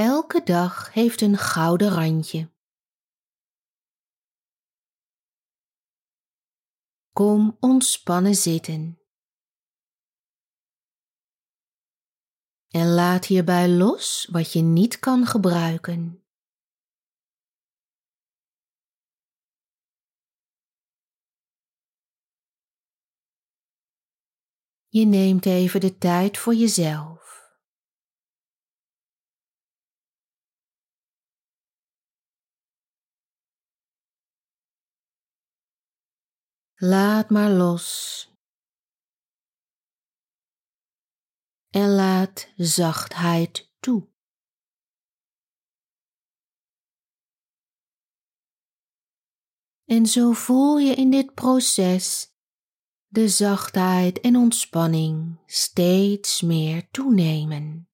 Elke dag heeft een gouden randje. Kom ontspannen zitten. En laat hierbij los wat je niet kan gebruiken. Je neemt even de tijd voor jezelf. Laat maar los. En laat zachtheid toe. En zo voel je in dit proces de zachtheid en ontspanning steeds meer toenemen.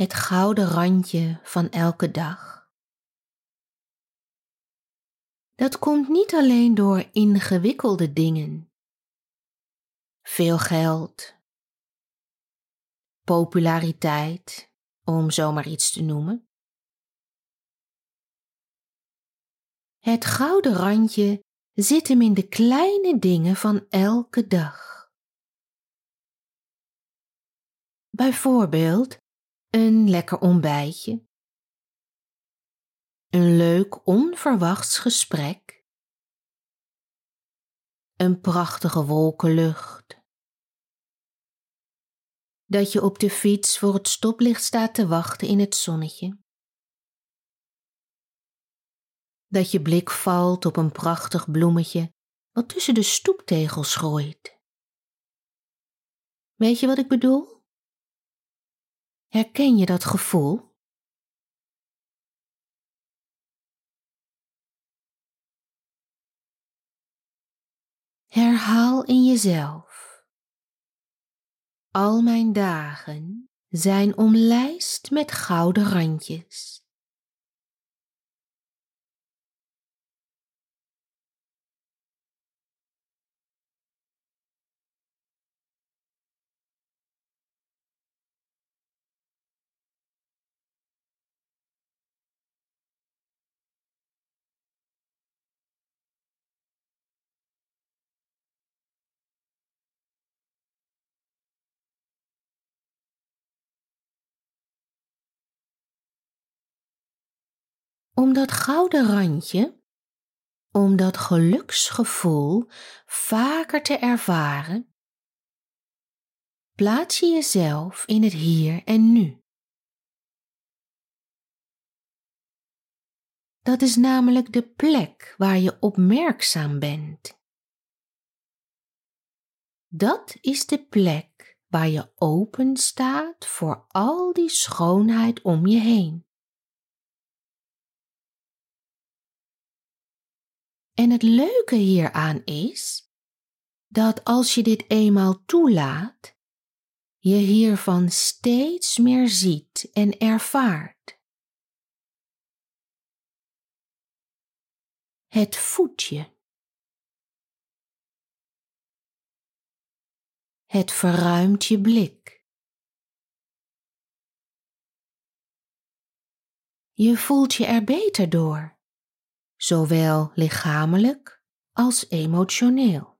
Het gouden randje van elke dag. Dat komt niet alleen door ingewikkelde dingen, veel geld, populariteit, om zomaar iets te noemen. Het gouden randje zit hem in de kleine dingen van elke dag. Bijvoorbeeld een lekker ontbijtje, een leuk onverwachts gesprek, een prachtige wolkenlucht, dat je op de fiets voor het stoplicht staat te wachten in het zonnetje, dat je blik valt op een prachtig bloemetje wat tussen de stoeptegels groeit. Weet je wat ik bedoel? Herken je dat gevoel? Herhaal in jezelf. Al mijn dagen zijn omlijst met gouden randjes. Om dat gouden randje, om dat geluksgevoel vaker te ervaren, plaats je jezelf in het hier en nu. Dat is namelijk de plek waar je opmerkzaam bent. Dat is de plek waar je open staat voor al die schoonheid om je heen. En het leuke hieraan is dat als je dit eenmaal toelaat, je hiervan steeds meer ziet en ervaart. Het voedt je. Het verruimt je blik. Je voelt je er beter door zowel lichamelijk als emotioneel.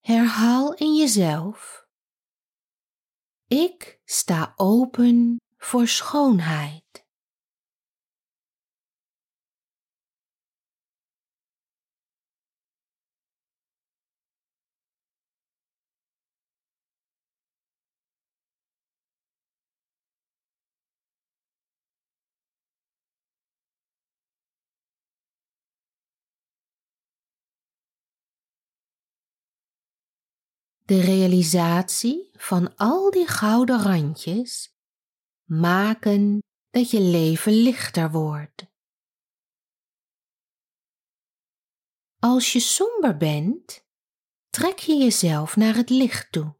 Herhaal in jezelf: Ik sta open voor schoonheid. De realisatie van al die gouden randjes maken dat je leven lichter wordt. Als je somber bent, trek je jezelf naar het licht toe.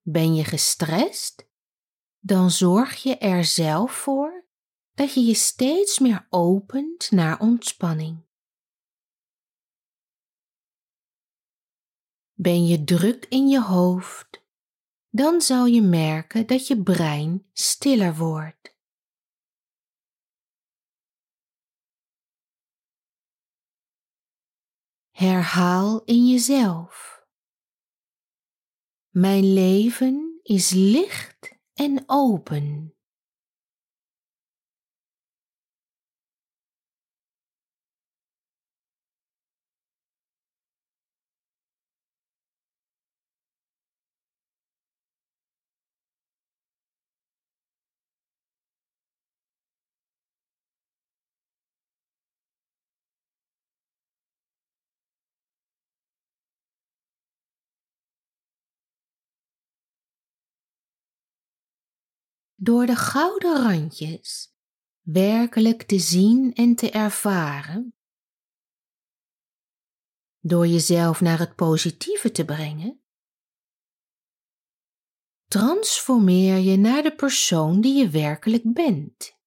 Ben je gestrest, dan zorg je er zelf voor dat je je steeds meer opent naar ontspanning. Ben je druk in je hoofd, dan zal je merken dat je brein stiller wordt. Herhaal in jezelf. Mijn leven is licht en open. Door de gouden randjes werkelijk te zien en te ervaren, door jezelf naar het positieve te brengen, transformeer je naar de persoon die je werkelijk bent.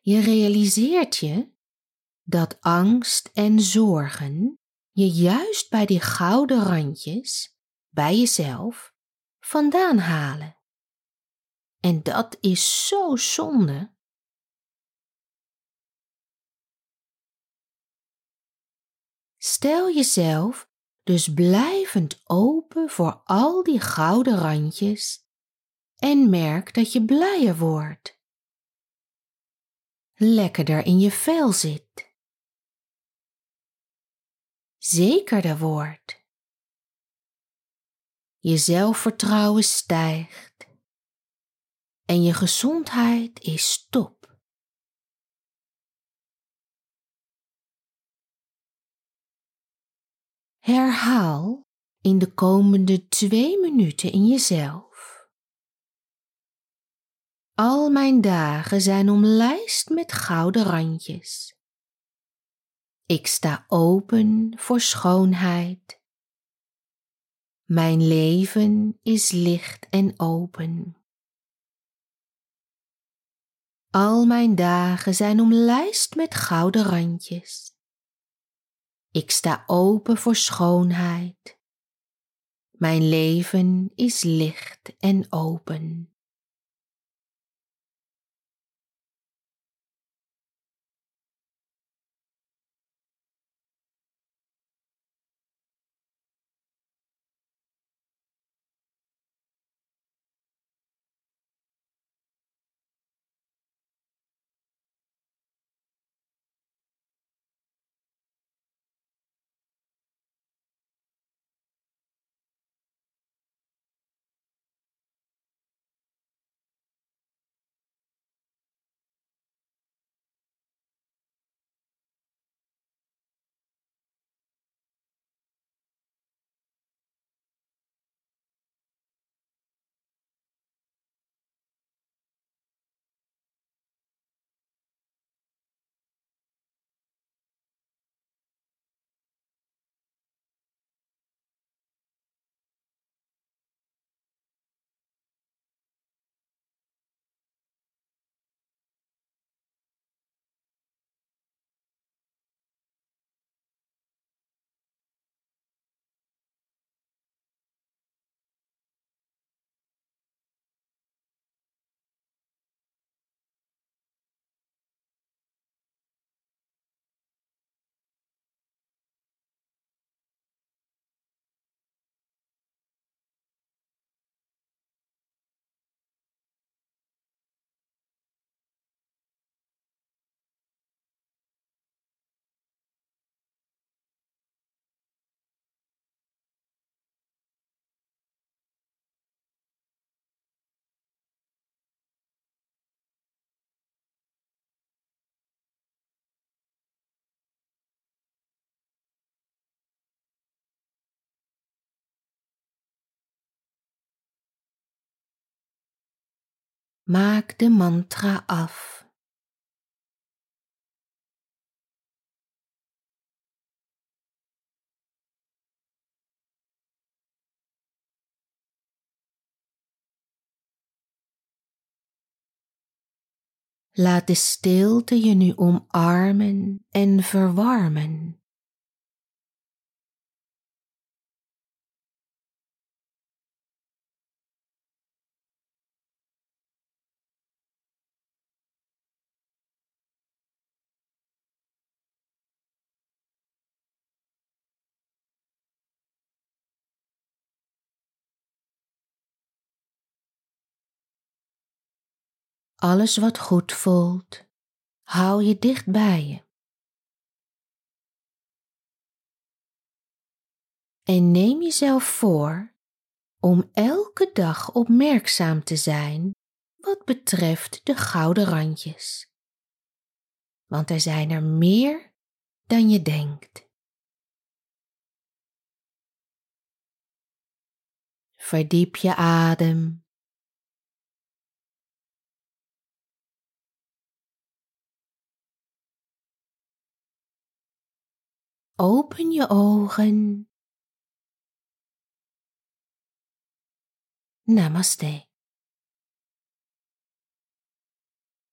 Je realiseert je dat angst en zorgen je juist bij die gouden randjes bij jezelf vandaan halen. En dat is zo zonde. Stel jezelf dus blijvend open voor al die gouden randjes en merk dat je blijer wordt. Lekkerder in je vel zit. Zekerder wordt je zelfvertrouwen stijgt en je gezondheid is top. Herhaal in de komende twee minuten in jezelf. Al mijn dagen zijn omlijst met gouden randjes. Ik sta open voor schoonheid mijn leven is licht en open. Al mijn dagen zijn omlijst met gouden randjes. Ik sta open voor schoonheid. Mijn leven is licht en open. Maak de mantra af. Laat de stilte je nu omarmen en verwarmen. Alles wat goed voelt, hou je dicht bij je. En neem jezelf voor om elke dag opmerkzaam te zijn wat betreft de gouden randjes. Want er zijn er meer dan je denkt. Verdiep je adem Open je ogen. Namaste.